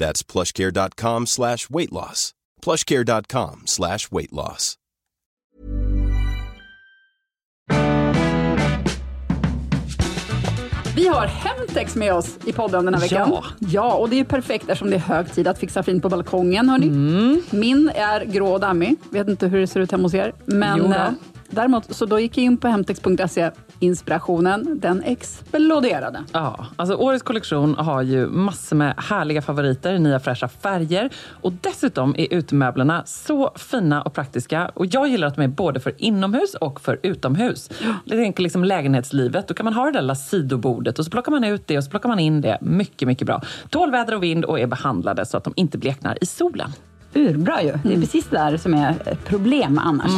That's plushcare.com slash weight loss. plushcare.com slash weight loss. Vi har Hemtex med oss i podden den här veckan. Ja. ja, och det är perfekt eftersom det är hög tid att fixa fint på balkongen. Hörni. Mm. Min är grå och dammig. Vet inte hur det ser ut hemma hos er. Men däremot, så då gick jag in på hemtex.se. Inspirationen, den exploderade. Ja, alltså årets kollektion har ju massor med härliga favoriter, nya fräscha färger och dessutom är utemöblerna så fina och praktiska. Och jag gillar att de är både för inomhus och för utomhus. Jag tänker liksom lägenhetslivet, då kan man ha det där lilla sidobordet och så plockar man ut det och så plockar man in det. Mycket, mycket bra. Tål väder och vind och är behandlade så att de inte bleknar i solen. Urbra ju. Det är precis det där som är problem annars.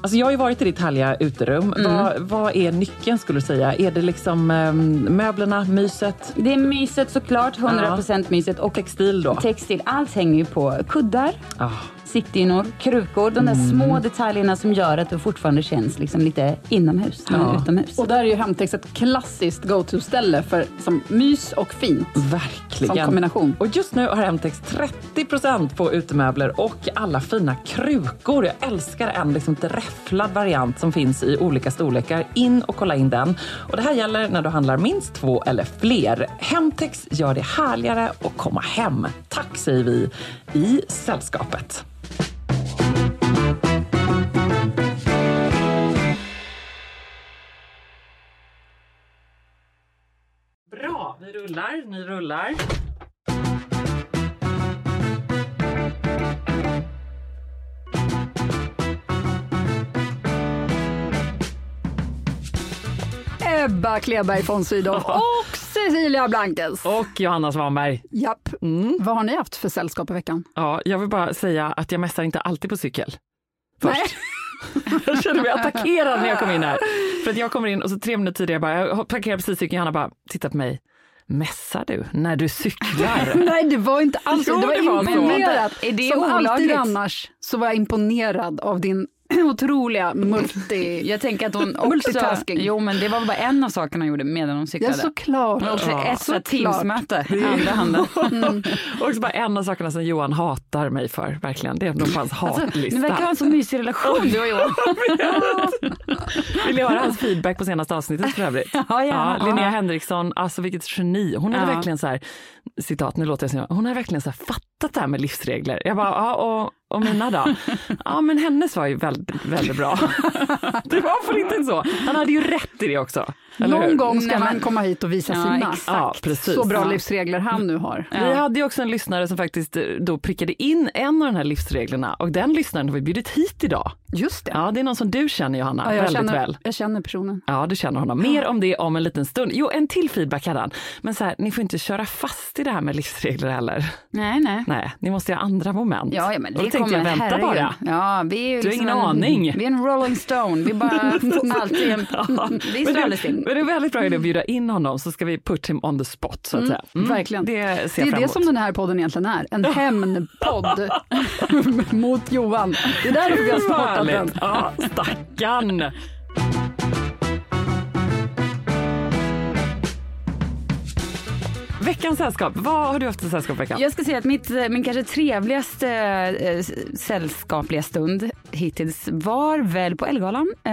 Alltså jag har ju varit i ditt härliga uterum. Vad, vad är nyckeln skulle du säga? Är det liksom ehm, möblerna, myset, Det är myset såklart, 100% myset. Och textil då? textil, allt hänger ju på kuddar, Ah. sittdynor, krukor. De där små detaljerna som gör att du fortfarande känns liksom lite inomhus, men utomhus. Och där är ju Hemtex ett klassiskt go-to-ställe för som mys och fint. Verkligen. Som kombination. Och just nu har Hemtex 30% på utemöbler och alla fina krukor. Jag älskar en liksom lite räfflad variant som finns i olika storlekar. In och kolla in den. Och det här gäller när du handlar minst två eller fler. Hemtex gör det härligare att komma hem. Tack säger vi i sällskapet. Bra, vi rullar, ni rullar. Ebba Kleberg von Sydow och Cecilia Blankes. Och Johanna Svanberg. Japp. Vad har ni haft för sällskap i veckan? Ja, jag vill bara säga att jag mässar inte alltid på cykel. Först. jag kände mig attackerad när jag kom in här. För att jag kommer in och så tre minuter tidigare bara, jag parkerar precis cykeln, Johanna bara, titta på mig. Mässar du när du cyklar? Nej, det var inte alls Jo, Det var det var imponerat. Är det Som alltid olagligt? annars så var jag imponerad av din otroliga multi... Jag tänker att hon också... Jo, men det var bara en av sakerna hon gjorde medan hon Ja, cyklade. såklart. Hon också Ja, ett. Teamsmöte i andra handen. och också bara en av sakerna som Johan hatar mig för, verkligen. Det är nog hans hatlista. Ni verkar ha en så mysig relation du och Johan. Vill ni höra hans feedback på senaste avsnittet för övrigt? Ja, gärna. Linnea Henriksson, alltså vilket geni. Hon hade Ja. verkligen så här, citat, nu låter jag som hon hade verkligen så här fattat det här med livsregler. Jag bara, ja och, och mina då? Ja men hennes var ju väldigt, väldigt bra. det var för inte så. Han hade ju rätt i det också. Eller hur? Någon gång ska Nej, men- han komma hit och visa Ja, sina. exakt. Ja, precis. Så bra Ja. livsregler han nu har. Vi hade ju också en lyssnare som faktiskt eh, då prickade in en av de här livsreglerna och den lyssnaren har vi bjudit hit idag. Just det. Ja, det är någon som du känner Johanna, Ja, jag, väldigt känner, väl. jag känner personen. Ja, du känner honom. Mer om det om en liten stund. Jo, en till feedback hade han. Men så här, ni får inte köra fast i det här med livsregler heller. Nej, nej. Nej, ni måste ha andra moment. Ja, ja, men det tänkte jag vänta herregud. bara. Ja, vi är ju Du har liksom ingen en, aning. Vi är en rolling stone. Vi bara alltid en, Vi Men står alldeles still. men det är väldigt bra idé att bjuda in honom så ska vi put him on the spot så att säga. Mm, verkligen. Det Det är det som den här podden egentligen är. En hämndpodd mot Johan. Det är därför vi har startat den. Ja, stackarn. Veckans sällskap, vad har du haft för sällskap veckan? Jag ska säga att mitt, eh, min kanske trevligaste eh, sällskapliga stund hittills var väl på Ellegalan eh,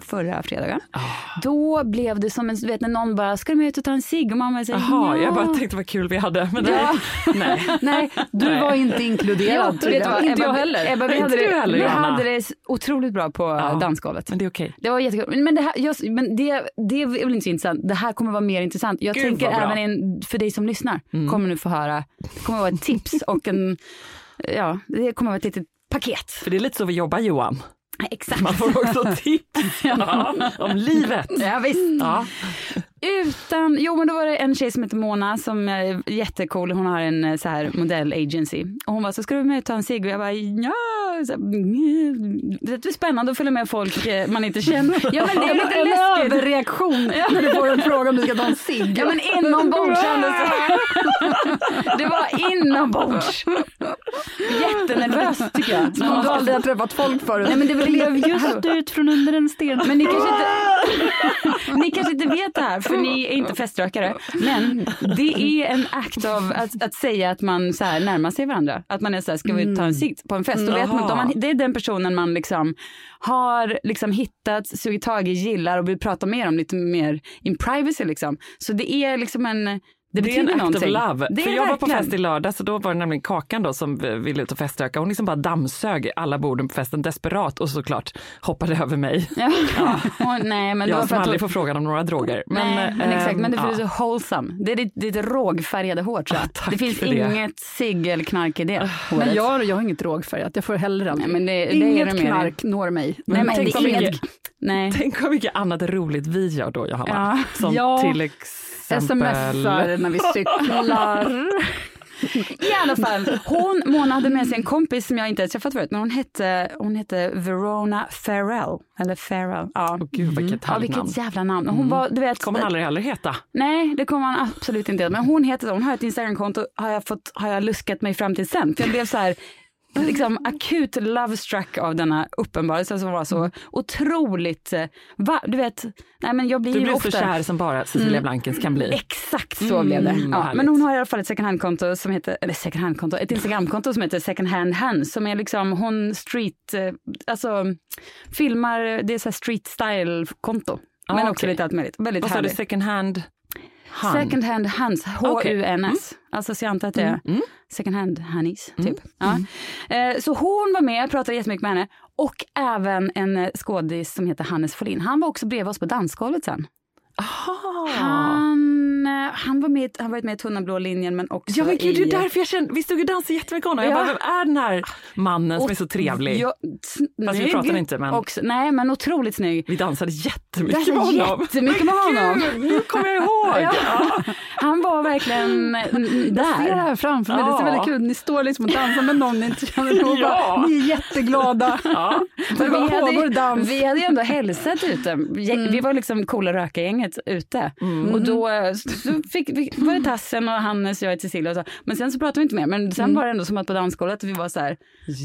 förra fredagen. Ah. Då blev det som en, du vet när någon bara, ska du med ut och ta en cigg? Och mamma säger Jaha, ja. jag bara tänkte vad kul vi hade. Men nej. Ja. nej. Nej, du Nej. var inte inkluderad. Jo, vet vad, inte Ebba, jag heller. Ebba, vi Inte hade, du det, heller, vi Johanna. hade det otroligt bra på Ja. dansgolvet. Men det är okej. Det var jättekul. Men, det, här, jag, men det, det är väl inte så intressant. Det här kommer vara mer intressant. Jag Gud, tänker även in, för dig som lyssnar, kommer nu få höra, det kommer vara ett tips och en, ja, det kommer vara ett litet paket. För det är lite så vi jobbar Johan. Exakt. Man får också tips ja, om livet. Ja, visst. Ja. Utan, jo men då var det en tjej som heter Mona som är jättecool. Hon har en eh, så här modellagency. Och hon var så ska du med och ta en cigg? Och jag bara ja. Så, här, mm. det är spännande att följa med folk eh, man inte känner. Ja men det är lite en läskigt. överreaktion när du får en fråga om du ska ta en cigg. Ja men inombords kändes det. Det var inombords. Jättenervöst tycker jag. Som om du aldrig har träffat folk förut. Nej men det blev just ut från under en sten. Men ni kanske inte, ni kanske inte vet det här för ni är inte feströkare. Men det är en akt av att, att säga att man så här närmar sig varandra. Att man är så här, ska vi ta en cigg på en fest? Då vet man inte om man, det är den personen man liksom har liksom hittat, sugit tag i, gillar och vill prata mer om lite mer in privacy liksom. Så det är liksom en det Det är betyder en act of love. Det För jag var på verkligen. fest i lördag så då var det nämligen Kakan då som ville ut och feströka. Hon liksom bara dammsög alla borden på festen desperat och såklart hoppade över mig. Ja. Åh, nej, men var Jag som aldrig får frågan om några droger. Men, Nej, men exakt, men det är är så wholesome. Det är ditt, ditt rågfärgade hår tror jag. Ah, det finns inget cigg eller knark i det håret. Men jag, jag har inget drogfärgat, jag får heller aldrig. Nej, men det- det är inget det knark når mig. Nej, men tänk det är inget... mycket- Nej. Tänk vad mycket annat roligt vi gör då Johanna. Ja. Som Ja. till exempel... Smsar när vi cyklar. I alla fall, hon, Mona hade med sig en kompis som jag inte träffat förut, men hon hette, hon hette Verona Farrell. Eller Farrell, ja. Åh, gud vilket Ja, härligt namn. vilket jävla namn. Hon var, du vet, kommer han aldrig heller heta. Nej, det kommer han absolut inte. Men hon heter så. Hon har ett Instagramkonto, har jag, fått, har jag luskat mig fram till sen. För jag blev så här, liksom akut love struck av denna uppenbarelse som var så otroligt, eh, va, du vet, nej men jag blir Du blev ofta... så kär som bara Cecilia Blankens kan bli. Exakt så blev det. vad Ja, men hon har i alla fall ett second hand-konto som heter, eller second hand-konto, ett Instagram-konto som heter second hand hands som är liksom hon street, eh, alltså filmar, det är så street style-konto. Ah, men också okej. lite allt möjligt. Väldigt Vad sa du, second hand? Han. Second hand hands, H-U-N-S. Alltså så jag antar att det är second hand honeys, typ. Ja. Eh, Så hon var med, jag pratade jättemycket med henne. Och även en eh, skådis som heter Hannes Folin. Han var också bredvid oss på dansgolvet sen. Aha. Han, eh, han var med, han varit med i Tunna blå linjen men också Ja men gud, det i... är därför jag kände, vi stod och dansade jättemycket med honom. Jag Ja. bara, vem är den här mannen som är så trevlig? Ja, Fast vi pratade inte, men- Också, nej men otroligt snygg. Vi dansade jättemycket Dansade med honom. jättemycket med honom. Gud, nu kommer jag ihåg. Ja. Han var verkligen mm, Jag ser det där. här framför mig, det ser Ja. väldigt kul Ni står liksom och dansar med någon ni inte känner och Ja. bara, ni är jätteglada. Ja. Det bara pågår hade, vi hade ju ändå hälsat ute. Vi, vi var liksom coola röka-gänget ute. Och då eh, så fick, vi, var det Tassen och Hannes och jag och Cecilia och så. Men sen så pratade vi inte mer. Men sen var det ändå som att på dansgolvet vi var så här.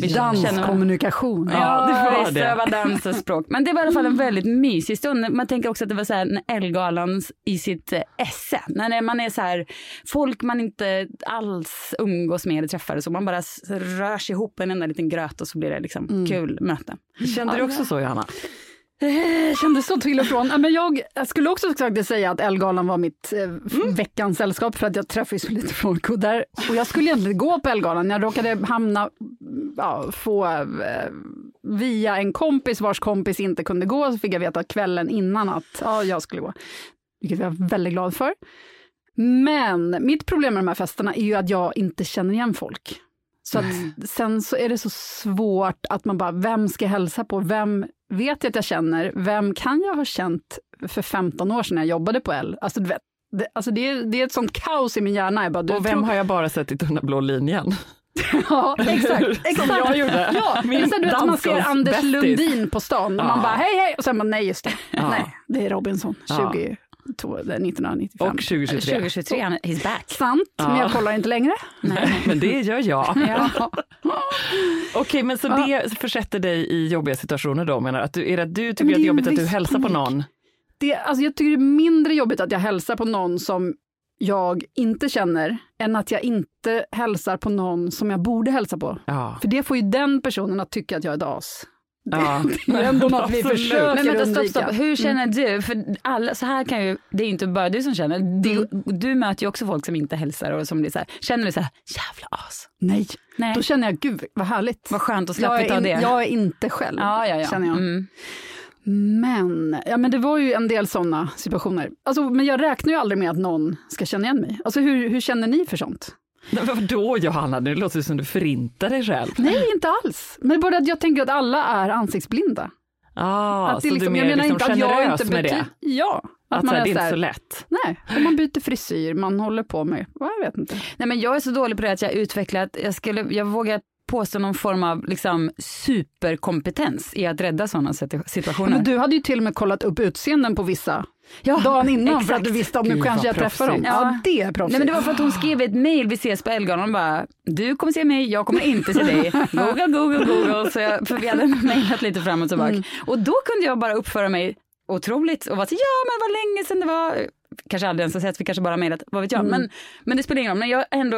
Vi Danskommunikation. Ja, det var det. dans och språk. Men det var i alla fall en väldigt mysig stund. Man tänker också att det var så här en Ellegalan i sitt eh, esse. När man är så här, folk man inte alls umgås med eller träffar, så man bara rör sig ihop en enda liten gröt och så blir det liksom kul möte. Kände du också så Johanna? Eh, kändes så till och från. Men jag, skulle också säga att Ellegalan var mitt eh, veckans sällskap för att jag träffade ju lite folk och där. Och jag skulle egentligen gå på Ellegalan. Jag råkade hamna, ja, få eh, via en kompis vars kompis inte kunde gå, så fick jag veta kvällen innan att ja, jag skulle gå. Vilket jag är väldigt glad för. Men mitt problem med de här festerna är ju att jag inte känner igen folk. Så sen så är det så svårt att man bara, vem ska jag hälsa på? Vem vet jag att jag känner? Vem kan jag ha känt för 15 år sedan när jag jobbade på L? Alltså, du vet, det, alltså det, är, det är ett sånt kaos i min hjärna. Jag bara, du Och vem tror- har jag bara sett i tunna blå linjen? Ja, exakt. exakt. Som jag gjorde. Ja, Min här, du vet, man ser. Anders Lundin på stan och man Ja. bara hej hej och sen bara nej just det. Ja. Nej, det är Robinson, Ja. 22, det är 1995. Och 2023. 2023, han- he's back. Sant, men Ja. jag kollar inte längre. Nej, men det gör jag. Ja. Okej, men så det försätter dig i jobbiga situationer då? Menar du? att du, är det att du Men tycker det att är det är jobbigt att du hälsar på någon? Det, alltså jag tycker det är mindre jobbigt att jag hälsar på någon som jag inte känner, än att jag inte hälsar på någon som jag borde hälsa på. Ja. För det får ju den personen att tycka att jag är ett as. Ja. Det är ändå något vi försöker Men vänta, stopp, stopp. Hur känner du? För alla, så här kan ju, det är inte bara du som känner. Det, Du möter ju också folk som inte hälsar och som blir så här, känner du så här, jävla as. Nej. Nej. då känner jag gud vad härligt. Vad skönt att släppa in, det. jag är inte själv, ja, ja, ja. känner jag. Mm. Men, ja, men det var ju en del sådana situationer. Alltså, men jag räknar ju aldrig med att någon ska känna igen mig. Alltså, hur, hur känner ni för sånt? Vadå Johanna, det låter som du förintar dig själv. Nej, inte alls. Men bara att jag tänker att alla är ansiktsblinda. Ah, att så du är jag mer menar liksom inte att jag inte med det? Ja. Att, Att, man så här, är det är inte så lätt. Nej, om man byter frisyr, man håller på med, jag vet inte. Nej, men jag är så dålig på det att jag utvecklat, jag, skulle, jag vågar påstå någon form av liksom, superkompetens i att rädda sådana situationer. Men du hade ju till och med kollat upp utseenden på vissa ja, dagen innan för exakt. att du visste om nu kanske jag träffar dem. Ja, Ja. det är proffsigt. Nej men det var för att hon skrev ett mejl, vi ses på Elgalan och bara, du kommer se mig, jag kommer inte se dig. Google, Google, Google. Så jag, för vi hade mejlat lite fram och tillbaka. Och då kunde jag bara uppföra mig otroligt och vara så, ja men vad länge sedan det var. Kanske aldrig ens har sett, vi kanske bara mejlat, vad vet jag. Men, men det spelar ingen roll, men jag ändå,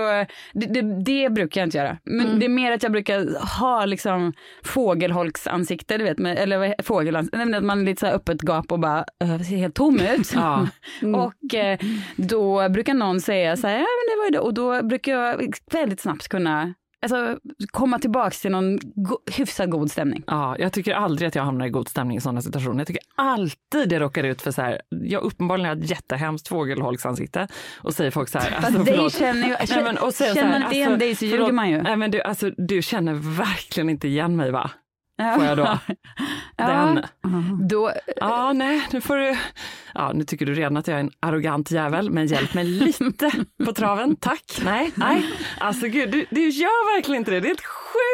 det, det, det brukar jag inte göra. Men det är mer att jag brukar ha liksom fågelholksansikte, du vet, med, eller vad he- fågelans, nej, men att man är lite så här öppet gap och bara äh, ser helt tom ut. Ja. Och eh, då brukar någon säga så här, ja men det var ju det. Och då brukar jag väldigt snabbt kunna alltså, komma tillbaks till någon go- hyfsat god stämning. Ja, jag tycker aldrig att jag hamnar i god stämning i sådana situationer. Jag tycker alltid jag råkar ut för så här, jag uppenbarligen har ett jättehemskt fågelholksansikte och säger folk så här, Fast alltså, förlåt. känner ju, Nej, men, och säger känner man inte igen alltså, dig så ljuger man ju. Nej, men du, alltså, du känner verkligen inte igen mig va? Får jag då? Den. Då, Ja, nej, nu får du... Ja, nu tycker du redan att jag är en arrogant jävel, men hjälp mig lite på traven, tack. Nej, nej. Alltså gud, du, du gör verkligen inte det. Det är helt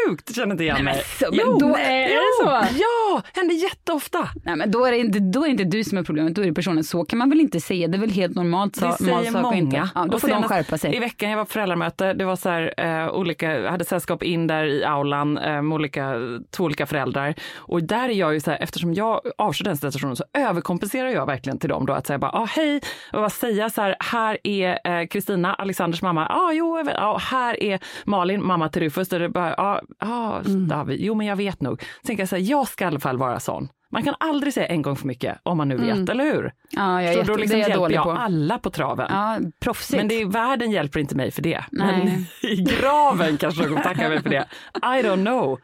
sjukt, känner inte igen mig. så, men då är det så. Ja, händer jätteofta. nej, men då, är det inte, då är det inte du som är problemet, då är det personen. Så kan man väl inte säga, det är väl helt normalt. Det Så, säger sak och Inte. många. Ja, då Och får de skärpa sig. I veckan jag var på föräldramöte, det var så här, eh, olika, hade sällskap in där i aulan eh, med olika, två olika föräldrar. Och där är jag ju så här, eftersom jag avskyr den situationen så överkompenserar jag verkligen till dem då att säga bara, ah, hej, och bara säga så här, här är eh, Kristina, Alexanders mamma, ah, jo, ah, här är Malin, mamma till Rufus. Och det bara, ah, ah, David, jo men jag vet nog. Så tänker jag så här, jag ska i alla fall vara sån. Man kan aldrig säga en gång för mycket om man nu vet, eller hur? Ja, jag är Så jätte, då liksom jag hjälper jag på. alla på traven. Ja, proffsigt. Men det är, världen hjälper inte mig för det. Nej. Men i graven kanske de kommer tacka mig för det. I don't know.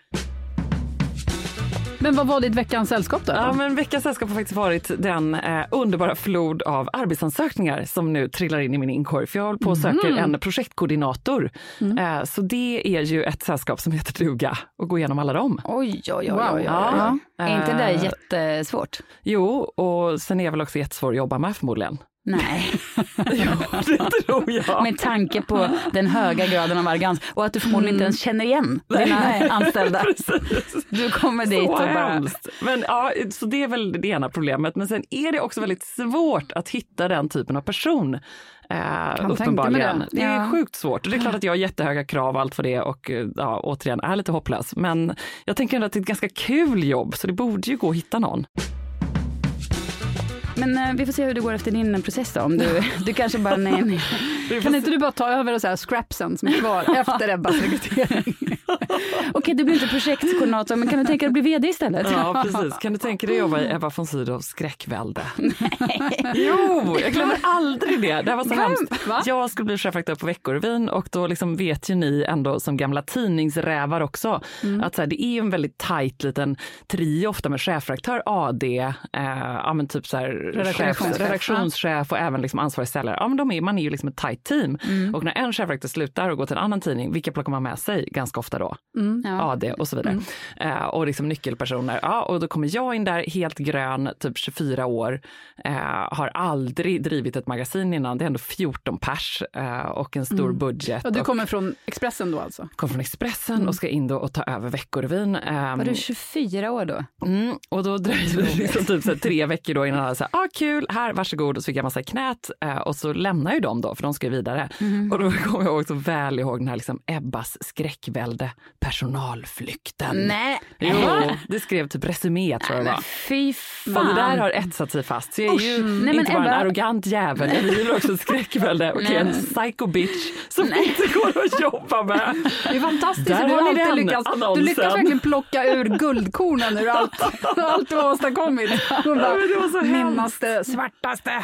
Men vad var ditt veckans sällskap då? Ja, men veckans sällskap har faktiskt varit den eh, underbara flod av arbetsansökningar som nu trillar in i min inkorg. För jag håller på och söker en projektkoordinator. Eh, så det är ju ett sällskap som heter duga och gå igenom alla dem. Oj, oj, oj. Wow. oj, oj. Ja. Är inte det där Eh. jättesvårt? Jo, och sen är jag väl också jättesvår att jobba med förmodligen. Nej, jo, det tror jag. med tanke på den höga graden av arrogans och att du förmodligen inte ens känner igen dina anställda. Precis. Du kommer dit och Så bara... hemskt. Men ja, så det är väl det ena problemet. Men sen är det också väldigt svårt att hitta den typen av person. Eh, uppenbarligen. det. Det är Ja. sjukt svårt. Och det är klart att jag har jättehöga krav och allt för det och eh, ja, återigen är lite hopplös. Men jag tänker ändå att det är ett ganska kul jobb så det borde ju gå att hitta någon. Men eh, vi får se hur det går efter din process då. Om du, du kanske bara, nej, nej. Kan inte du bara ta över och så här scrapsen som är kvar efter Ebbas rekrytering? Okej, du blir inte projektkoordinator, men kan du tänka dig att bli vd istället? Ja, precis. Kan du tänka dig att jobba i Ebba von Sydows skräckvälde? Jo, jag glömmer aldrig det. Det var så hemskt. Va? Jag skulle bli chefredaktör på Veckorevyn och då liksom vet ju ni ändå som gamla tidningsrävar också att så här, det är ju en väldigt tajt liten trio ofta med chefredaktör, AD, eh, ja men typ så här Redaktionschef. chef, redaktionschef och även liksom ansvarig säljare. Ja men de är, man är ju liksom ett tajt team. Och när en chefredaktör slutar och går till en annan tidning, vilka plockar man med sig ganska ofta då. Mm. Ja. AD och så vidare. Eh, och liksom nyckelpersoner. Ja, och då kommer jag in där helt grön, typ 24 år, eh, har aldrig drivit ett magasin innan. Det är ändå 14 pers eh, och en stor budget. Ja, du och kommer från Expressen då alltså? kom från Expressen och ska in då och ta över Veckorevyn. Eh, Var du 24 år då? Mm, och då dröjde det liksom typ så här tre veckor då innan alla sa, ah, kul, här, varsågod. Och så fick jag massa i knät eh, och så lämnar ju de då, för de ska ju vidare. Och då kommer jag också väl ihåg den här liksom Ebbas skräckvälde, personalflykten. Nej. Jo, det skrev typ Resumé tror jag det var. Fy Och fan. det där har etsat sig fast. Så jag är ju Nej, inte bara Ebba- en arrogant jävel, jag driver också skräckvälde. Okej, en psycho bitch som inte går att jobba med. Det är fantastiskt Där hur du alltid lyckas. Du annonsen. lyckas verkligen plocka ur guldkornen ur allt, allt du har åstadkommit. Och bara, minnaste, svartaste.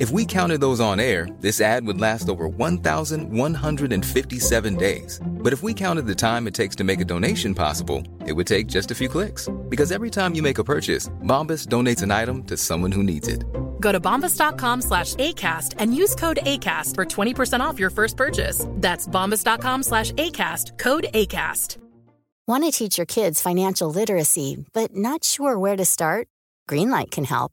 If we counted those on air, this ad would last over 1,157 days. But if we counted the time it takes to make a donation possible, it would take just a few clicks. Because every time you make a purchase, Bombas donates an item to someone who needs it. Go to bombas.com slash ACAST and use code ACAST for 20% off your first purchase. That's bombas.com slash ACAST, code ACAST. Want to teach your kids financial literacy, but not sure where to start? Greenlight can help.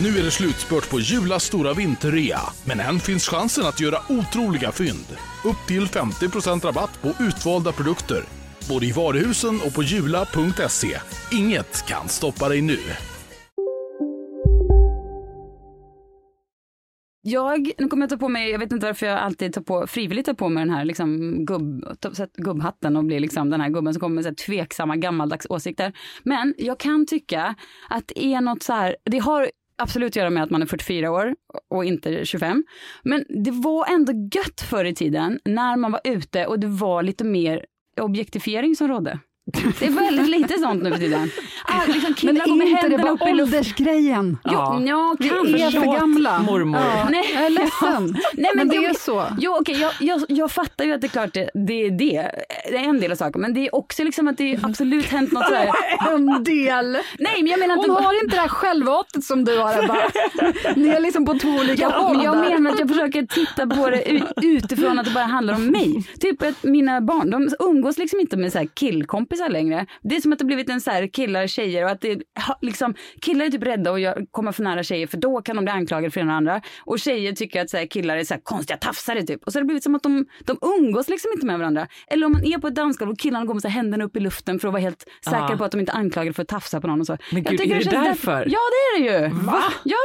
Nu är det slutspurt på Julas stora vinterrea, men än finns chansen att göra otroliga fynd. Upp till 50% rabatt på utvalda produkter, både i varuhusen och på jula.se. Inget kan stoppa dig nu. Jag, nu kommer jag ta på mig, jag vet inte varför jag alltid tar på, frivilligt tar på mig den här liksom gubb, gubbhatten och blir liksom den här gubben som kommer med så här tveksamma gammaldags åsikter. Men jag kan tycka att det är något så här, det har absolut att göra med att man är 44 år och inte 25. Men det var ändå gött förr i tiden när man var ute och det var lite mer objektifiering som rådde. Det är väldigt lite sånt nu för tiden. Ah, liksom Men killar är inte det bara åldersgrejen? Jo, ja, Vi är för gamla. mormor. Ja, Nej. Jag är ledsen. Nej, men, det jo, är så. Jo, okej, jag, jag, jag fattar ju att det är klart det, det är det. Det är en del av saken. Men det är också liksom att det är absolut hänt något sådär. En del. Nej, men jag menar Hon det har inte det här självhatet som du har Ebba. Ni är liksom på två olika Ja, håll men jag menar att jag försöker titta på det ut- utifrån att det bara handlar om mig. Typ att mina barn, de umgås liksom inte med så här killkompisar längre. Det är som att det blivit en så här killar tjejer och att det liksom, killar är typ rädda att komma för nära tjejer för då kan de bli anklagade för det ena och andra. Och tjejer tycker att så här, killar är så här konstiga tafsare typ. Och så har det blivit som att de, de umgås liksom inte med varandra. Eller om man är på ett dansgolv och killarna går med så händerna upp i luften för att vara helt säkra Ja. på att de inte är anklagade för att tafsa på någon och så. Men gud, är det därför? Ja det är det ju. Va? Ja.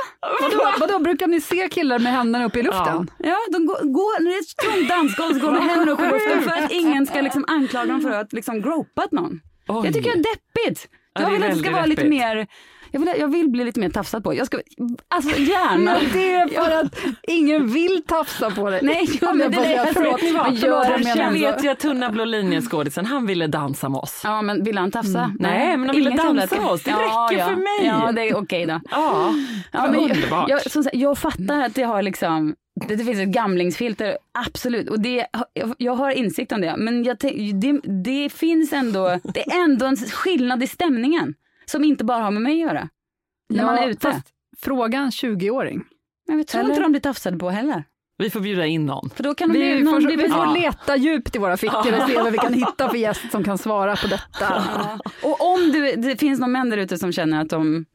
Vadå, vadå, brukar ni se killar med händerna upp i luften? Ja, de går, går, när det är ett tomt dansgolv så går de med händerna upp i luften för att ingen ska liksom anklaga dem för att liksom gropat någon. Oj. Jag tycker det är deppigt. Ja, Jag vill att det ska vara lite mer, jag vill, jag vill bli lite mer tafsad på. Jag ska, alltså gärna. Men det är för att ingen vill tafsa på dig. Nej, ja, men det Jag är bara, förlåt, ni vad? förlåt, Gör jag Jag vet att tunna blå linjen-skådisen, han ville dansa med oss. Ja, men vill han tafsa? Nej, men de ville dansa med oss. Det Ja, räcker ja. för mig. Ja, det är okej då. Ja, Ja, men jag, underbart. jag, som sagt, jag fattar att det har liksom det, det finns ett gamlingsfilter, absolut. Och det, jag, jag har insikt om det. Men jag, det, det finns ändå, det är ändå en skillnad i stämningen. Som inte bara har med mig att göra. När man är ute. Fast frågan 20-åring. Men jag tror Eller? inte de blir tafsade på heller. Vi får bjuda in någon. För då kan bli Vi någon får, vi får ja. leta djupt i våra fickor och se vad vi kan hitta för gäst som kan svara på detta. Och om du, det finns någon män där ute som känner att de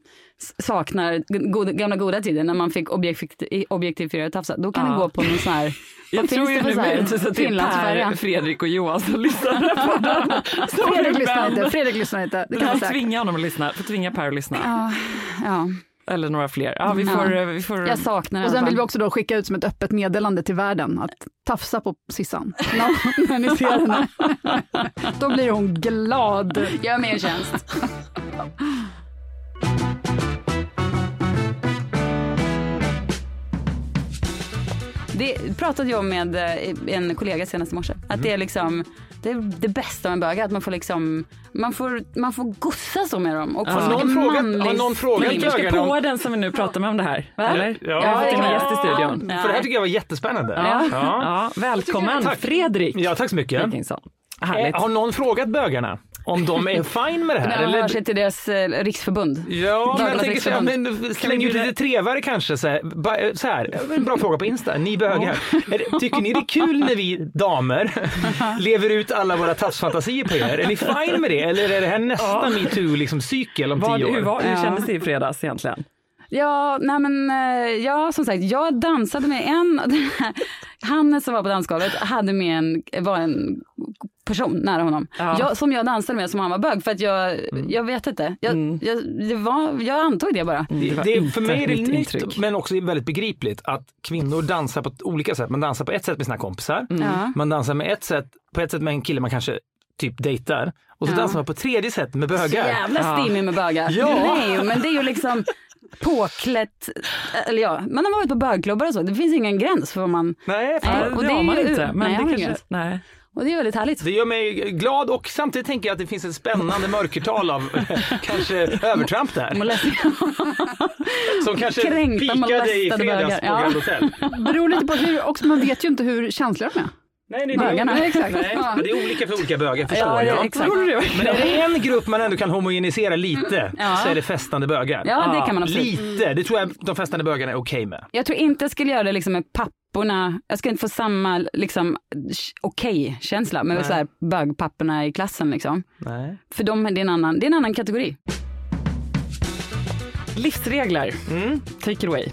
saknar goda, gamla goda tider när man fick objekt, objektifiera tafsa, då kan Ja. det gå på någon sån här, Jag vad tror ju det nu för så att det är? Per, Fredrik och Johan som lyssnar på den. Fredrik lyssnar inte, Fredrik lyssnar inte. Det Du kan vara säkert. tvinga honom att lyssna, får tvinga Per att lyssna. Ja, ja. Eller några fler. Ja, vi Ja. får, eh, vi får... Jag saknar Och sen vill vi också då skicka ut som ett öppet meddelande till världen att tafsa på Sissan när ni ser henne. Då blir hon glad. Gör mig en tjänst. Det pratade jag med eh, en kollega senast i morse. Att det är liksom det, är det bästa med en bög, att man får liksom, man får, man får gossa så med dem. Och Ja. Har någon frågat- har någon frågat sting. Vi ska bögarna om- på den som vi nu pratar med om det här. Va? Eller? Ja. Jag har fått in en Ja. gäst i studion. Ja. För det här tycker jag var jättespännande. Ja. Ja. Ja, välkommen Tack. Fredrik Ja, tack så mycket. Dickinson. Härligt. Eh, Har någon frågat bögarna om de är fine med det här? Det hör sig till deras eh, riksförbund. Ja, men jag tänker så här, men släng ut lite trevare kanske. Så här, Ba- så här, en bra fråga på Insta, ni bögar. Är det- Tycker ni det är kul när vi damer lever ut alla vora tafsfantasier på er? Är ni fine med det? Eller är det här nästa metoo-cykel liksom, cykel om tio år? hur, var, hur Ja. kändes det i fredags egentligen? Ja, nej men eh, ja, som sagt, jag dansade med en, Hannes som var på dansgolvet hade med en, var en person nära honom. Ja. Jag, som jag dansade med som han var bög för att jag, jag vet inte. Jag, Mm. jag, det var, jag antog det bara. Det, var det, inte för mig är det nytt intryck. men också väldigt begripligt att kvinnor dansar på olika sätt. Man dansar på ett sätt med sina kompisar, Ja. man dansar med ett sätt, på ett sätt med en kille man kanske typ dejtar och så Ja. dansar man på tredje sätt med Så bögar. jävla Ja. stimmig med bögar. Ja. Nej, men det är ju liksom påklätt, eller ja, man har varit på bögklubbar och så, det finns ingen gräns för vad man, Nej, fan. och det det har är man ju- inte. Men nej, det kanske, nej. Och det är väldigt härligt. Det gör mig glad och samtidigt tänker jag att det finns ett spännande mörkertal av kanske övertramp där. Som kanske Kränkta, pikade i fredags på Ja. Grand Hotel. Beror lite på hur, också man vet ju inte hur känsliga de är. Nej, det är Bögarna. det. Exakt. Nej, Ja. men det är olika för olika bögar förstår Ja, jag. exakt. Men är det en grupp man ändå kan homogenisera lite Ja. så är det festande bögar. Ja, det kan man absolut. Lite, det tror jag de festande bögarna är okej med. Jag tror inte jag skulle göra det liksom med papporna. Jag ska inte få samma liksom, okej-känsla med så här bögpapporna i klassen. Liksom. Nej. För dem, det, är en annan, det är en annan kategori. Livsregler. Mm. Take it away.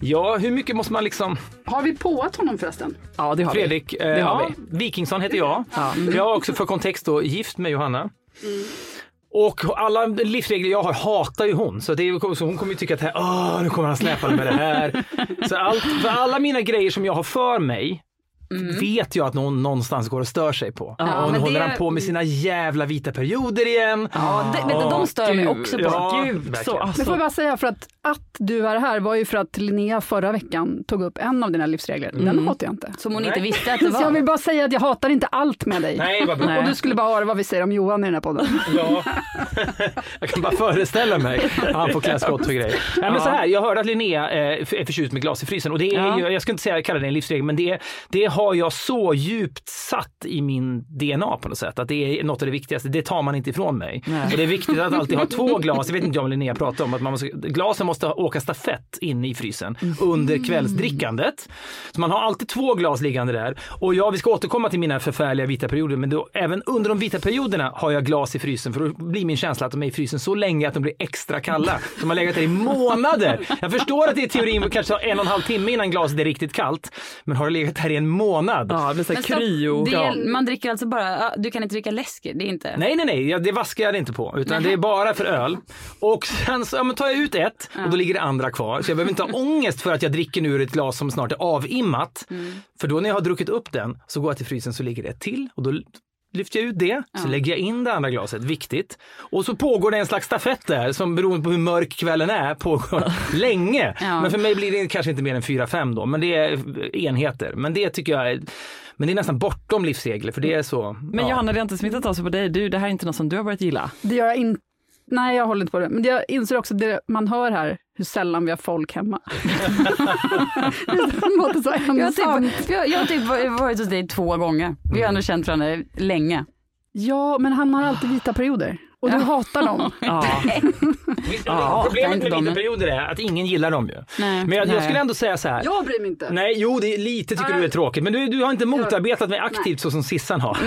Ja, hur mycket måste man liksom... Har vi påat honom förresten? Ja, det har Fredrik, vi. eh, Det har ja, vi. Wikingsson heter jag. Ja. Jag är också för kontext då gift med Johanna. Och alla livsregler jag har hatar ju hon. Så, det är, så hon kommer ju tycka att det här, Åh, nu kommer han släpande med det här. Så allt, för alla mina grejer som jag har för mig vet jag att någon någonstans går och stör sig på. Ja, och nu men håller det- han på med sina jävla vita perioder igen. Ja, det, du, de stör mig också på. ja. Gud, så, Men alltså, får jag bara säga för att, att du är här var ju för att Linnea förra veckan tog upp en av dina livsregler. Den hatar jag inte. Som hon Nej. inte visste att det Så jag var. vill bara säga att jag hatar inte allt med dig. Nej, vad bra. Och du skulle bara höra vad vi säger om Johan i den här podden. Ja. jag kan bara föreställa mig att han får klä skott och grejer. Nej, men så här, jag hörde att Linnea eh, är förtjust med glas i frysen och det är Ja. ju, jag ska inte säga kalla det en livsregel, men det, det har jag så djupt satt i min DNA på något sätt. Att det är något av det viktigaste, det tar man inte ifrån mig. Nej. Och det är viktigt att alltid ha två glas, jag vet inte om Linnea pratar om, att man måste, glasen måste åka stafett in i frysen under kvällsdrickandet. Så man har alltid två glas liggande där. Och ja, vi ska återkomma till mina förfärliga vita perioder, men då, även under de vita perioderna har jag glas i frysen för då blir min känsla att de är i frysen så länge att de blir extra kalla. De har legat där i månader. Jag förstår att det är teorin kanske en och en halv timme innan glaset är riktigt kallt, men har det legat här i en månad? Ja, det blir så här kryo. det, Ja. man dricker alltså bara, du kan inte dricka läsk, det är inte. Nej, nej, nej, det vaskar jag inte på, utan det är bara för öl. Och sen så ja, men tar jag ut ett och då ligger det andra kvar. Så jag behöver inte ha ångest för att jag dricker nu ur ett glas som snart är avimmat. För då när jag har druckit upp den så går jag till frysen så ligger det ett till och då lyfter jag ut det, så lägger jag in det andra glaset, viktigt. Och så pågår det en slags stafett där som beroende på hur mörk kvällen är pågår länge. Ja. Men för mig blir det kanske inte mer än 4-5 då, men det är enheter. Men det tycker jag är, men det är nästan bortom livsregler för det är så. Men ja. Johanna, det har inte smittat av sig på dig. Du, det här är inte något som du har börjat gilla. Det gör jag inte. Nej, jag håller inte på det. Men jag inser också det man hör här, hur sällan vi har folk hemma. så Jag typ, jag, jag har typ varit hos dig två gånger. Vi har ändå känt varandra länge. Ja, men han har alltid vita perioder. Och du hatar dem. Ja. Ja, Problemet med dem. vinterperioder är att ingen gillar dem ju. Nej. Men jag, jag Nej. skulle ändå säga så här. Jag bryr mig inte. Nej, jo, det är lite tycker du är tråkigt, men du, du har inte motarbetat mig aktivt så som Sissan har.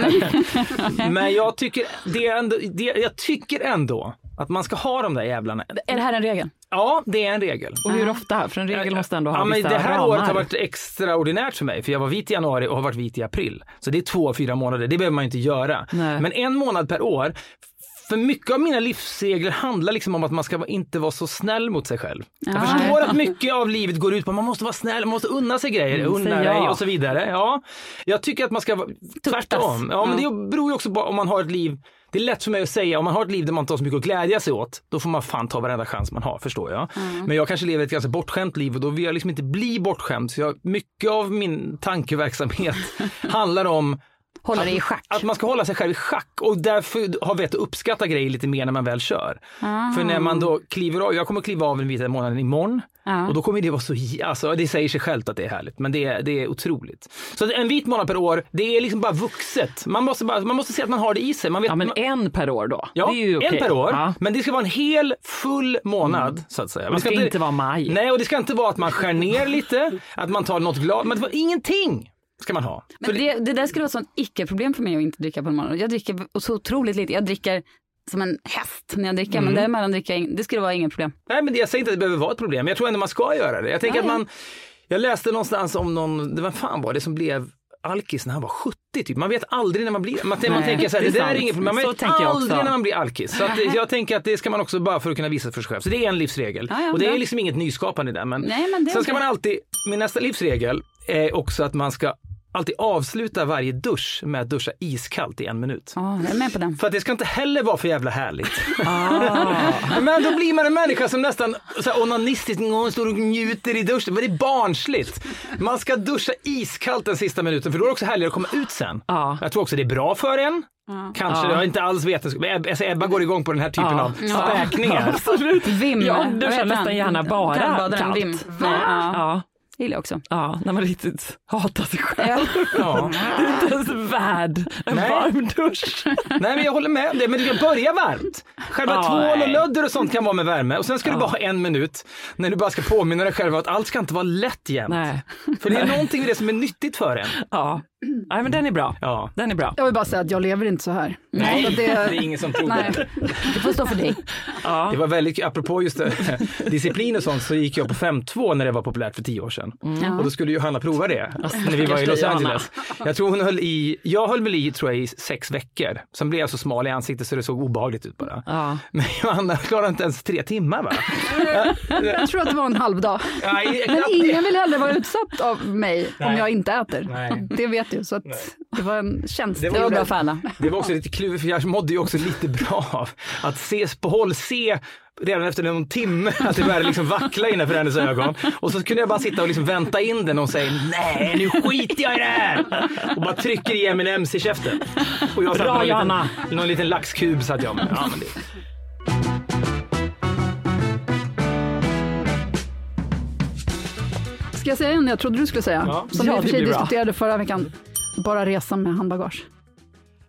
men jag tycker, det är ändå, det, jag tycker ändå att man ska ha de där jävlarna. Är det här en regel? Ja, det är en regel. Och hur ofta? För en regel måste ändå ha ja, men Det här ramar. året har varit extraordinärt för mig, för jag var vit i januari och har varit vit i april. Så det är två, fyra månader, det behöver man inte göra. Nej. Men en månad per år, för mycket av mina livsregler handlar liksom om att man ska inte vara så snäll mot sig själv. Jag Ja. förstår att mycket av livet går ut på att man måste vara snäll, man måste unna sig grejer, Mm, unna dig och så vidare. Ja, jag tycker att man ska vara tvärtom. Ja, men det beror ju också på om man har ett liv det är lätt för mig att säga, om man har ett liv där man inte har så mycket att glädja sig åt, då får man fan ta varenda chans man har, förstår jag. Men jag kanske lever ett ganska bortskämt liv och då vill jag liksom inte bli bortskämd. Så jag, mycket av min tankeverksamhet handlar om Hålla dig i schack. att man ska hålla sig själv i schack och därför har vi att uppskatta grejer lite mer när man väl kör. Ah. För när man då kliver av, jag kommer kliva av den vita månaden imorgon Ja. och då kommer det vara så, alltså det säger sig självt att det är härligt, men det är, det är otroligt. Så en vit månad per år, det är liksom bara vuxet. Man måste, bara, man måste se att man har det i sig. Man vet, Ja, men man, en per år då? Ja, en per år. Ja. Men det ska vara en hel, full månad så att säga. Man Det ska inte vara maj. Nej, och det ska inte vara att man skär ner lite, att man tar något glad, men ingenting ska man ha. Men det, det där skulle vara ett sånt icke-problem för mig att inte dricka på en morgon. Jag dricker så otroligt lite. Jag dricker som en häst när jag dricker, Mm. men däremellan dricker jag det skulle vara inget problem. Nej, men jag säger inte att det behöver vara ett problem. Jag tror ändå man ska göra det. Jag tänker att man, jag läste någonstans om någon, det var fan var det som blev alkis när han var 70 typ. Man vet aldrig när man blir, man, man Nej, tänker så här, det det, är där är inget problem. Man Så vet tänker aldrig när man blir alkis. Så jag tänker att det ska man också bara för att kunna visa för sig själv. Så det är en livsregel. Ja, ja, och det är liksom inget nyskapande där. Men, Nej, men sen ska man alltid, min nästa livsregel är också att man ska alltid avsluta varje dusch med att duscha iskallt i en minut. Ja, jag är med på den. För att det ska inte heller vara för jävla härligt. Ah. Men då blir man en människa som nästan så här, onanistiskt står och njuter i duschen. Men det är barnsligt. Man ska duscha iskallt den sista minuten för då är det också härligare att komma ut sen. Ja. Jag tror också det är bra för en. Kanske, Ja. jag har inte alls vetenskap. Men Ebba, alltså Ebba går igång på den här typen Ja. av Ja. späkningar. Absolut. Vim. Jag duschar nästan gärna bara kallt. Ja. Ja, Det gillar jag också. ja, när man riktigt hatar sig själv. Ja. Det är inte ens värd en Nej. varm dusch. Nej men jag håller med om det, men du kan börja varmt. Själva Ja, tvål och lödder och sånt kan vara med värme och sen ska du bara ha en minut när du bara ska påminna dig själv att allt ska inte vara lätt jämt. Nej. För det är någonting i det som är nyttigt för en. Ja. Nej, men den är bra. Ja. Den är bra. Jag vill bara säga att jag lever inte så här. Nej, Så det är ingen som tror det. Det får stå för dig. Det var väldigt, apropå just det, disciplin och sånt, så gick jag på 5-2 när det var populärt för tio år sedan. Och då skulle Johanna prova det när vi var i Los. Angeles. Jag tror hon höll i, jag höll väl i tror jag i sex veckor. Sen blev jag så smal i ansiktet så det såg obehagligt ut bara. Ja. Men Johanna klarade inte ens tre timmar va? Jag tror att det var en halv dag. Nej, Men ingen det. vill heller vara utsatt av mig om Nej. jag inte äter. Nej. Det vet du. Så att det var en tjänst. Det Det var bra för alla. Det var också lite klurigt för jag mådde ju också lite bra av att se på håll, se redan efter någon timme att det började liksom vackla innanför hennes ögon. Och så kunde jag bara sitta och liksom vänta in den och säga nej nu skiter jag i det här! Och bara trycker i M&M's i käften. Och jag satt Bra, någon Johanna. liten, någon liten laxkub satt jag med. Ja, men det, Ska jag säga en jag trodde du skulle säga? Ja. Som Ja, vi i och för sig diskuterade förra veckan. Bara resa med handbagage.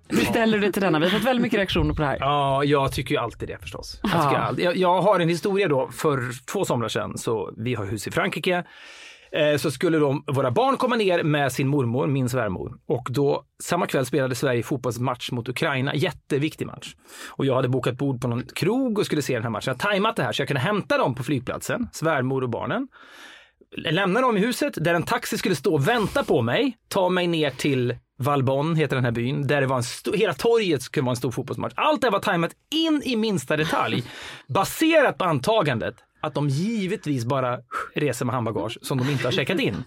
Hur ställer du dig till denna? Vi har fått väldigt mycket reaktioner på det här. ja, jag tycker ju alltid det förstås. Jag, Ja. tycker alltid, jag, jag har en historia då för två somrar sedan, så vi har hus i Frankrike. Eh, så skulle då våra barn komma ner med sin mormor, min svärmor. Och då samma kväll spelade Sverige fotbollsmatch mot Ukraina, jätteviktig match. Och jag hade bokat bord på någon krog och skulle se den här matchen. Jag hade tajmat det här så jag kunde hämta dem på flygplatsen, svärmor och barnen. Lämna dem i huset där en taxi skulle stå och vänta på mig, ta mig ner till Valbonne, heter den här byn, där det var en stor, hela torget skulle vara en stor fotbollsmatch. Allt det här var tajmat in i minsta detalj, baserat på antagandet att de givetvis bara reser med handbagage som de inte har checkat in.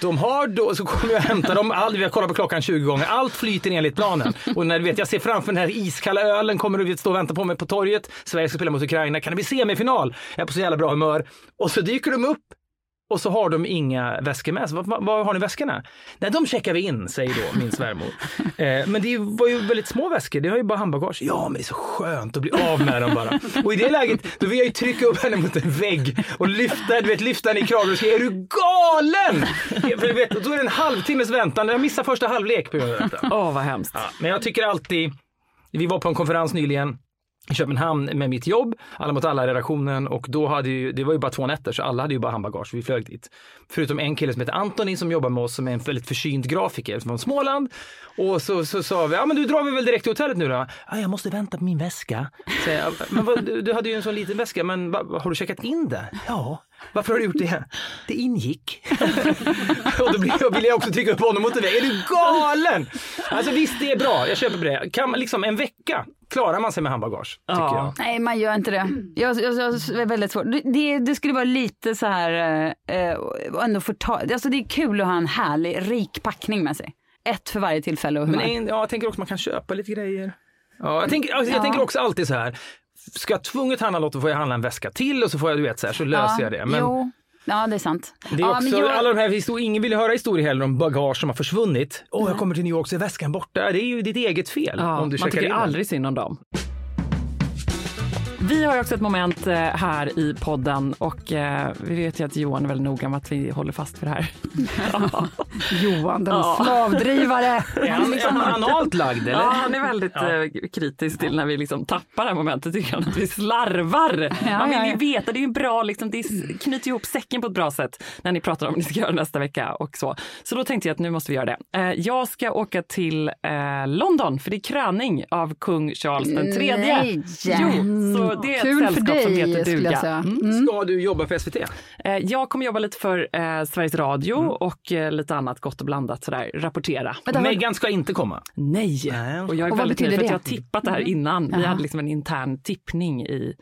De har då, så kommer jag och hämtar dem, all, vi har kollat på klockan 20 gånger, allt flyter enligt planen. Och när du vet, jag ser framför den här iskalla ölen, kommer du stå och vänta på mig på torget, Sverige ska spela mot Ukraina, kan det bli semifinal? Jag är på så jävla bra humör. Och så dyker de upp och så har de inga väskor med sig. Vad, vad har ni väskorna? Nej, de checkar vi in, säger då min svärmor. Eh, men det var ju väldigt små väskor, det har ju bara handbagage. Ja, men det är så skönt att bli av med dem bara. Och i det läget, då vill jag ju trycka upp henne mot en vägg och lyfta, du vet, lyfta henne i kragen och säga, är du galen? För du vet, då är det en halvtimmes väntan, jag missar första halvlek på grund av detta. Åh, vad hemskt. Ja, men jag tycker alltid, vi var på en konferens nyligen, i Köpenhamn med mitt jobb, alla mot alla redaktionen och då hade ju, det var ju bara två nätter så alla hade ju bara handbagage, vi flög dit. Förutom en kille som heter Antoni som jobbar med oss som är en väldigt försynt grafiker från Småland. Och så, så sa vi, ja men du drar vi väl direkt till hotellet nu då? Ja, jag måste vänta på min väska. Så jag, men vad, du, du hade ju en sån liten väska, men vad, har du checkat in det? Ja. Varför har du gjort det? Det ingick. och då ville jag också trycka upp honom mot väggen. Är du galen? Alltså visst, det är bra. Jag köper det. Kan man liksom en vecka klarar man sig med handbagage, tycker jag. Nej, man gör inte det. Jag, jag, jag är väldigt svårt. Det- Det, skulle vara lite så här, eh, ändå få ta, alltså det är kul att ha en härlig, rik packning med sig. Ett för varje tillfälle och humör. Men en, ja, jag tänker också att man kan köpa lite grejer. Ja, jag, tänker, alltså, jag Ja. tänker också alltid så här. Ska jag tvunget handla något, då får jag handla en väska till och så får jag, du vet, så, här, så löser jag det. Men Jo, ja det är sant. det är ja, också, men jag, alla de här historier, ingen vill höra historier heller om bagage som har försvunnit. Åh, jag kommer till New York så är väskan borta. Det är ju ditt eget fel Ja, om du man tycker in aldrig synd om dem. Vi har också ett moment eh, här i podden och eh, vi vet ju att Johan är väldigt noga med att vi håller fast vid det här. Johan, den Ja. slavdrivare. Är han, är han analt lagd eller? Ja, han är väldigt eh, kritisk till när vi liksom tappar det här momentet, tycker han att vi slarvar. Man vill ja, ju ja. veta, det är ju bra, liksom, det knyter ihop säcken på ett bra sätt när ni pratar om vad ni ska göra nästa vecka och så. Så då tänkte jag att nu måste vi göra det. Jag ska åka till London för det är kröning av kung Charles den tredje. Nej. Jo, så det är Kul ett för sällskap som dig, heter skulle duga. säga. Mm. Ska du jobba för SVT? Eh, Jag kommer jobba lite för eh, Sveriges Radio Mm. och eh, lite annat gott och blandat sådär, rapportera. Megan ska inte komma. Nej, och jag är Och väldigt nöjd för att jag har tippat det här innan. Vi hade liksom en intern tippning i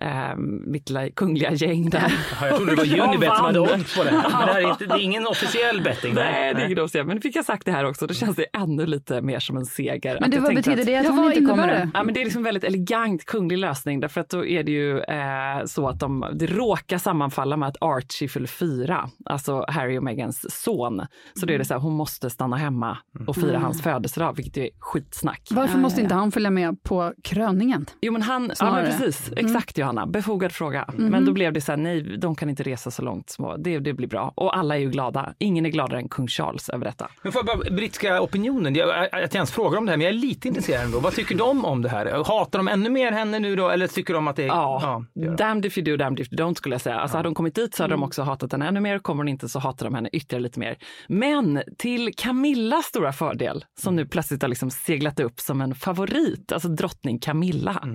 eh, mitt lilla kungliga gäng där. Ja, jag trodde det var Unibet som hade odds på det. Men det, här är inte, det är ingen officiell betting. Nej, det är ingen officiell. Men fick jag sagt det här också, då känns det ännu lite mer som en seger. men du, vad betyder att- det att Ja, hon inte kommer? det? Ja, men det är liksom en väldigt elegant kunglig lösning därför att då är det ju eh, så att de, det råkar sammanfalla med att Archie fyller fyra, alltså Harry och Megans son. Så då är det så här, hon måste stanna hemma och fira hans födelsedag, vilket är skitsnack. Varför Ja, måste ja, inte han följa med på kröningen? Jo men han, ja men precis, exakt Johanna, befogad fråga. Men då blev det så här, nej de kan inte resa så långt, små. Det, det blir bra. Och alla är ju glada, ingen är gladare än kung Charles över detta. Men får jag bara, brittiska opinionen, jag, jag, jag ens frågar om det här, men jag är lite intresserad ändå. Vad tycker de om det här? Hatar de ännu mer henne nu då, eller tycker de att det är... Ja, det gör de. damned if you do, damned if you don't skulle jag säga. Alltså hade hon kommit dit så hade de också hatat henne ännu mer, kommer hon inte så hatar de henne ytterligare lite mer. Men till Camillas stora fördel, som nu plötsligt har liksom seglat upp som en favorit, alltså drottning Camilla.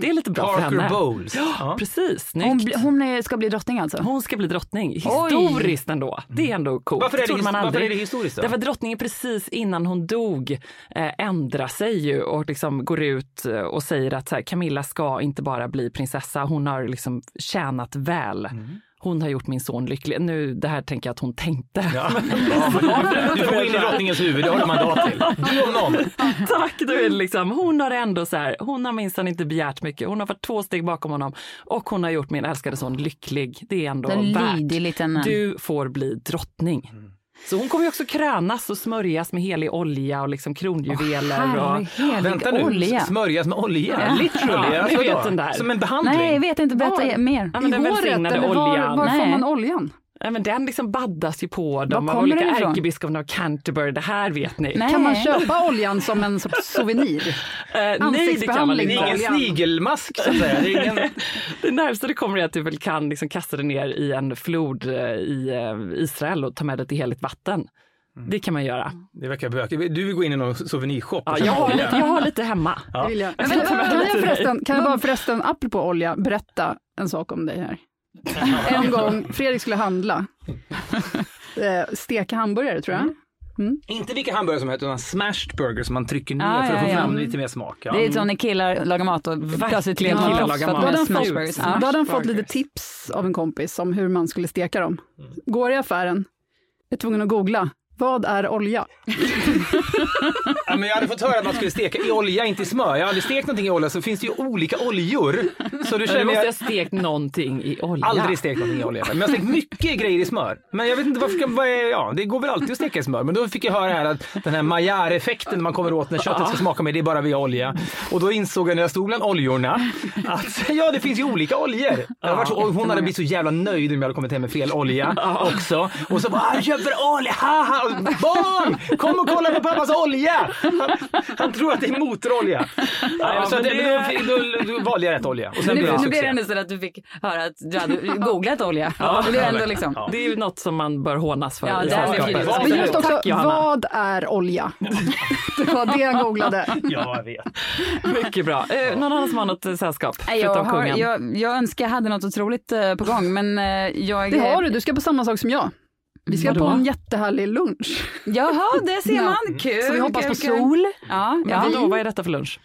Det är lite bra för Parker henne. Bowles. Ja, Ja. precis. Snyggt. Hon, bli- hon ska bli drottning alltså? Hon ska bli drottning. Historiskt ändå. Det är ändå coolt. Varför är det his- man varför är det historiskt då? Därför att drottningen precis innan hon dog eh, ändrar sig ju och liksom går ut eh, och säger att här, Camilla ska inte bara bli prinsessa, hon har liksom tjänat väl. Mm. Hon har gjort min son lycklig. Nu, det här tänker jag att hon tänkte. Ja. Ja, du får gå in i drottningens huvud, det har du mandat till. Du om någon. Tack! Då är liksom, hon har ändå så här, hon har minsann inte begärt mycket. Hon har varit två steg bakom honom och hon har gjort min älskade son lycklig. Det är ändå En värt. Du får bli drottning. Så hon kommer ju också krönas och smörjas med helig olja och liksom kronjuveler. och... Herrehelig Vänta nu, olja. smörjas med olja? Ja. Literally? Ja, alltså vet den där. Som en behandling? Nej, jag vet inte. Berätta mer. Ja, men den I håret eller var, oljan. var får man oljan? Ja, men den liksom baddas ju på dem av olika ärkebiskopen av Canterbury. Det här vet ni. Nej. Kan man köpa oljan som en sorts souvenir? Eh, nej, det kan man Ansiktsbehandling Det inte. är ingen snigelmask så att säga. Det är ingen... Det närmaste det kommer är att du väl kan liksom kasta det ner i en flod eh, i eh, Israel och ta med det till heligt vatten. Det kan man göra. Det verkar bökigt. Du vill gå in i någon souvenirshop Ja, jag, har olja. lite, jag har lite hemma. Vill jag. Men, med kan, jag dig. förresten, kan jag bara förresten, apropå olja, berätta en sak om dig här. En gång, Fredrik skulle handla, eh, steka hamburgare tror jag. Inte vilka hamburgare som helst, utan smashed burger som man trycker ner Ja, för att få ja, ja. fram lite mer smak. Ja. Det är så när killar lagar mat och plötsligt vet man lagar proffs för mat. att Då hade de är han fått, smashburgers. då Ja. hade han fått lite tips av en kompis om hur man skulle steka dem. Går i affären, är tvungen att googla, vad är olja? Ja, men jag hade fått höra att man skulle steka i olja, inte i smör. Jag har aldrig stekt någonting i olja, så finns det ju olika oljor. Så du Men du känner måste jag ha stekt någonting i olja. aldrig stekt någonting i olja. Men jag har stekt mycket grejer i smör. Men jag vet inte varför, vad är, ja, det går väl alltid att steka i smör. Men då fick jag höra här att den här Maillard-effekten man kommer åt när köttet ska smaka med, det är bara via olja. Och då insåg jag när jag stod bland oljorna att ja, det finns ju olika oljor. Jag har varit så, hon hade blivit så jävla nöjd om jag hade kommit hem med fel olja också. Och så bara, "Ah, jag köper olja, haha! Barn! Kom och kolla på pappas olja! Han, han tror att det är motorolja. Ja, så men det, det- då, då, då valde jag rätt olja. Och sen Nu, blev det nu ändå så att du fick höra att du hade googlat olja. Ja, det är ändå liksom. Det är ju något som man bör hånas för. Ja, det. Men just också, Tack vad är olja? Det var det jag googlade. Ja, jag vet. Mycket bra. Eh, någon annan som har något eh, sällskap? Nej, Jag, har, kungen? jag, jag önskar jag hade något otroligt eh, på gång, men eh, jag... Det har du, du ska på samma sak som jag. Vi ska Vadå? på en jättehärlig lunch. Jaha, det ser Ja. man. Kul. Så vi hoppas kul, på sol. Ja, ja. vadå, vad är detta för lunch?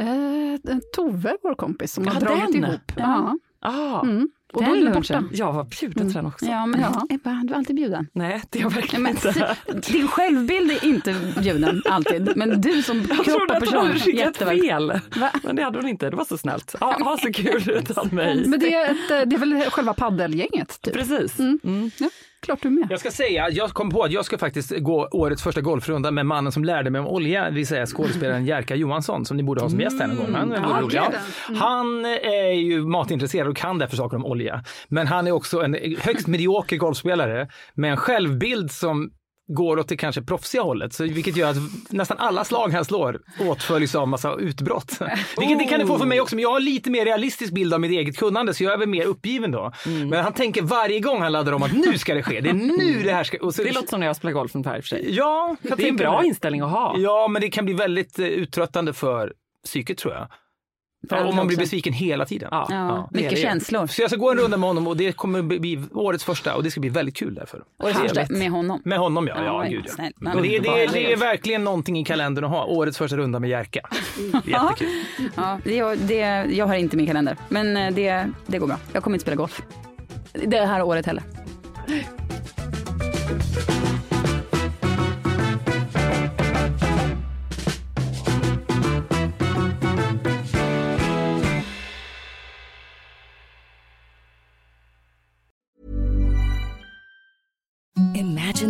Eh, Tove, vår kompis, som har Ja, dragit den. ihop. Ja. Ah, Mm. Och Den lunchen. borta. Jag var bjuden till den också. Ja, men Ja. Ebba, du är alltid bjuden. Nej, det är jag Ja, verkligen men, inte. din självbild är inte bjuden alltid, men du som Jag kropp trodde och att hon person. hade skickat jätteväl. fel. Men det hade hon inte. Det var så snällt. Ja, ha så kul utan mig. Men det är, ett, eh, det är väl själva paddelgänget? Typ. Precis. Mm. Ja, klart du med. Jag ska säga, jag kom på att jag ska faktiskt gå årets första golfrunda med mannen som lärde mig om olja, det vill säga skådespelaren Jerka Johansson som ni borde ha som gäst här någon gång. Han är Ja, rolig. då. Han är ju matintresserad och kan därför saker om olja. Men han är också en högst medioker golfspelare med en självbild som går åt det kanske proffsiga hållet, så, vilket gör att nästan alla slag han slår åtföljs av massa utbrott. Vilket det kan det få för mig också, men jag har lite mer realistisk bild av mitt eget kunnande, så jag är väl mer uppgiven då. Men han tänker varje gång han laddar om att nu ska det ske, det är nu det här ska... Och så, Det låter som när jag spelar golf ungefär i och för sig. Ja, Det är en bra mig. inställning att ha. Ja, men det kan bli väldigt eh, uttröttande för psyket tror jag. För Om andra man blir besviken hela tiden. Ja. Ja, mycket det. känslor. Så jag ska gå en runda med honom och det kommer bli årets första och det ska bli väldigt kul därför. Årets första med honom. Med honom ja, ja, Ja, gud ja. Men det, är- det, är- det är verkligen någonting i kalendern att ha, årets första runda med Jerka. Jättekul. Ja, det, det, jag har inte min kalender, men eh, det, det går bra. Jag kommer inte spela golf. Det här året heller.